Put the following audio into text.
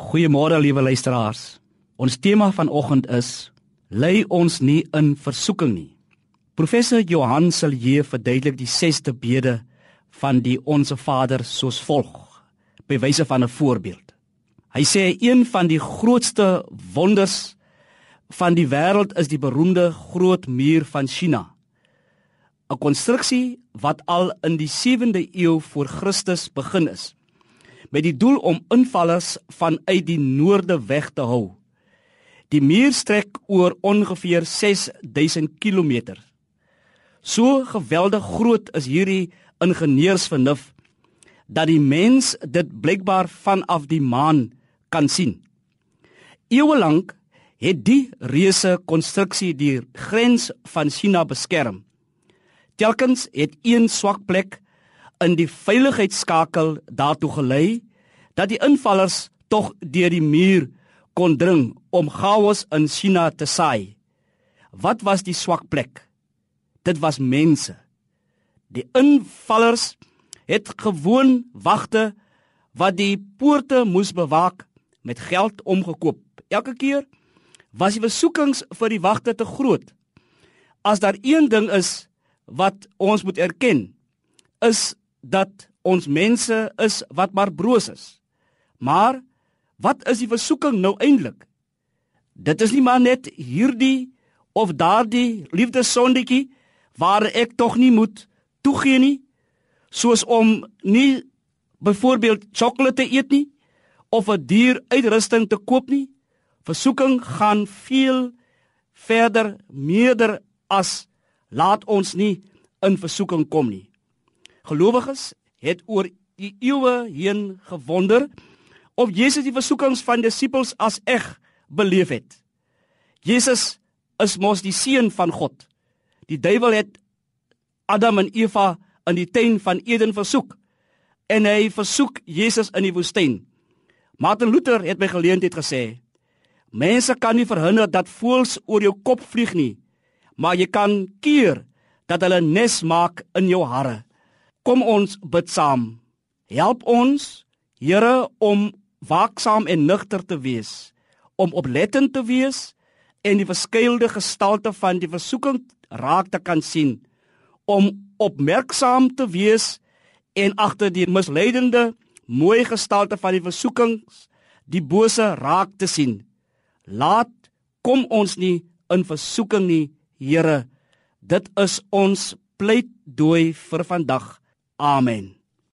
Goeiemôre liewe luisteraars. Ons tema vanoggend is: Lei ons nie in versoeking nie. Professor Johan Silje verduidelik die 6ste bede van die Onse Vader soos volg, by wyse van 'n voorbeeld. Hy sê een van die grootste wonders van die wêreld is die beroemde groot muur van China. 'n Konstruksie wat al in die 7de eeu voor Christus begin is met die doel om invallers vanuit die noorde weg te hou. Die muur strek oor ongeveer 6000 km. So geweldig groot is hierdie ingenieursvernuf dat die mens dit blykbaar vanaf die maan kan sien. Eeue lank het die reuse konstruksie die grens van China beskerm. Telkens het een swak plek in die veiligheidsskakel daartoe gelei dat die invallers tog deur die muur kon dring om chaos in China te saai. Wat was die swak plek? Dit was mense. Die invallers het gewoon wagte wat die poorte moes bewaak met geld omgekoop. Elke keer was die versoekings vir die wagte te groot. As daar een ding is wat ons moet erken, is dat ons mense is wat maar broos is. Maar wat is die versoeking nou eintlik? Dit is nie maar net hierdie of daardie liefdesondetjie waar ek tog nie moet toegee nie, soos om nie byvoorbeeld sjokolade te eet nie of 'n duur uitrusting te koop nie. Versoeking gaan veel verder, meerder as laat ons nie in versoeking kom nie. Gelowiges het oor die eeue heen gewonder of Jesus die versoekings van disippels as eg beleef het. Jesus is mos die seun van God. Die duiwel het Adam en Eva in die tuin van Eden versoek en hy versoek Jesus in die woestyn. Martin Luther het by geleentheid gesê: Mense kan nie verhinder dat voëls oor jou kop vlieg nie, maar jy kan keer dat hulle nes maak in jou hare. Kom ons bid saam. Help ons, Here, om waaksaam en nugter te wees, om oplettend te wees en die verskeidelde gestalte van die versoeking raak te kan sien, om opmerksaam te wees en agter die misleidende mooi gestalte van die versoekings die bose raak te sien. Laat kom ons nie in versoeking nie, Here. Dit is ons pleitdooi vir vandag. Amen.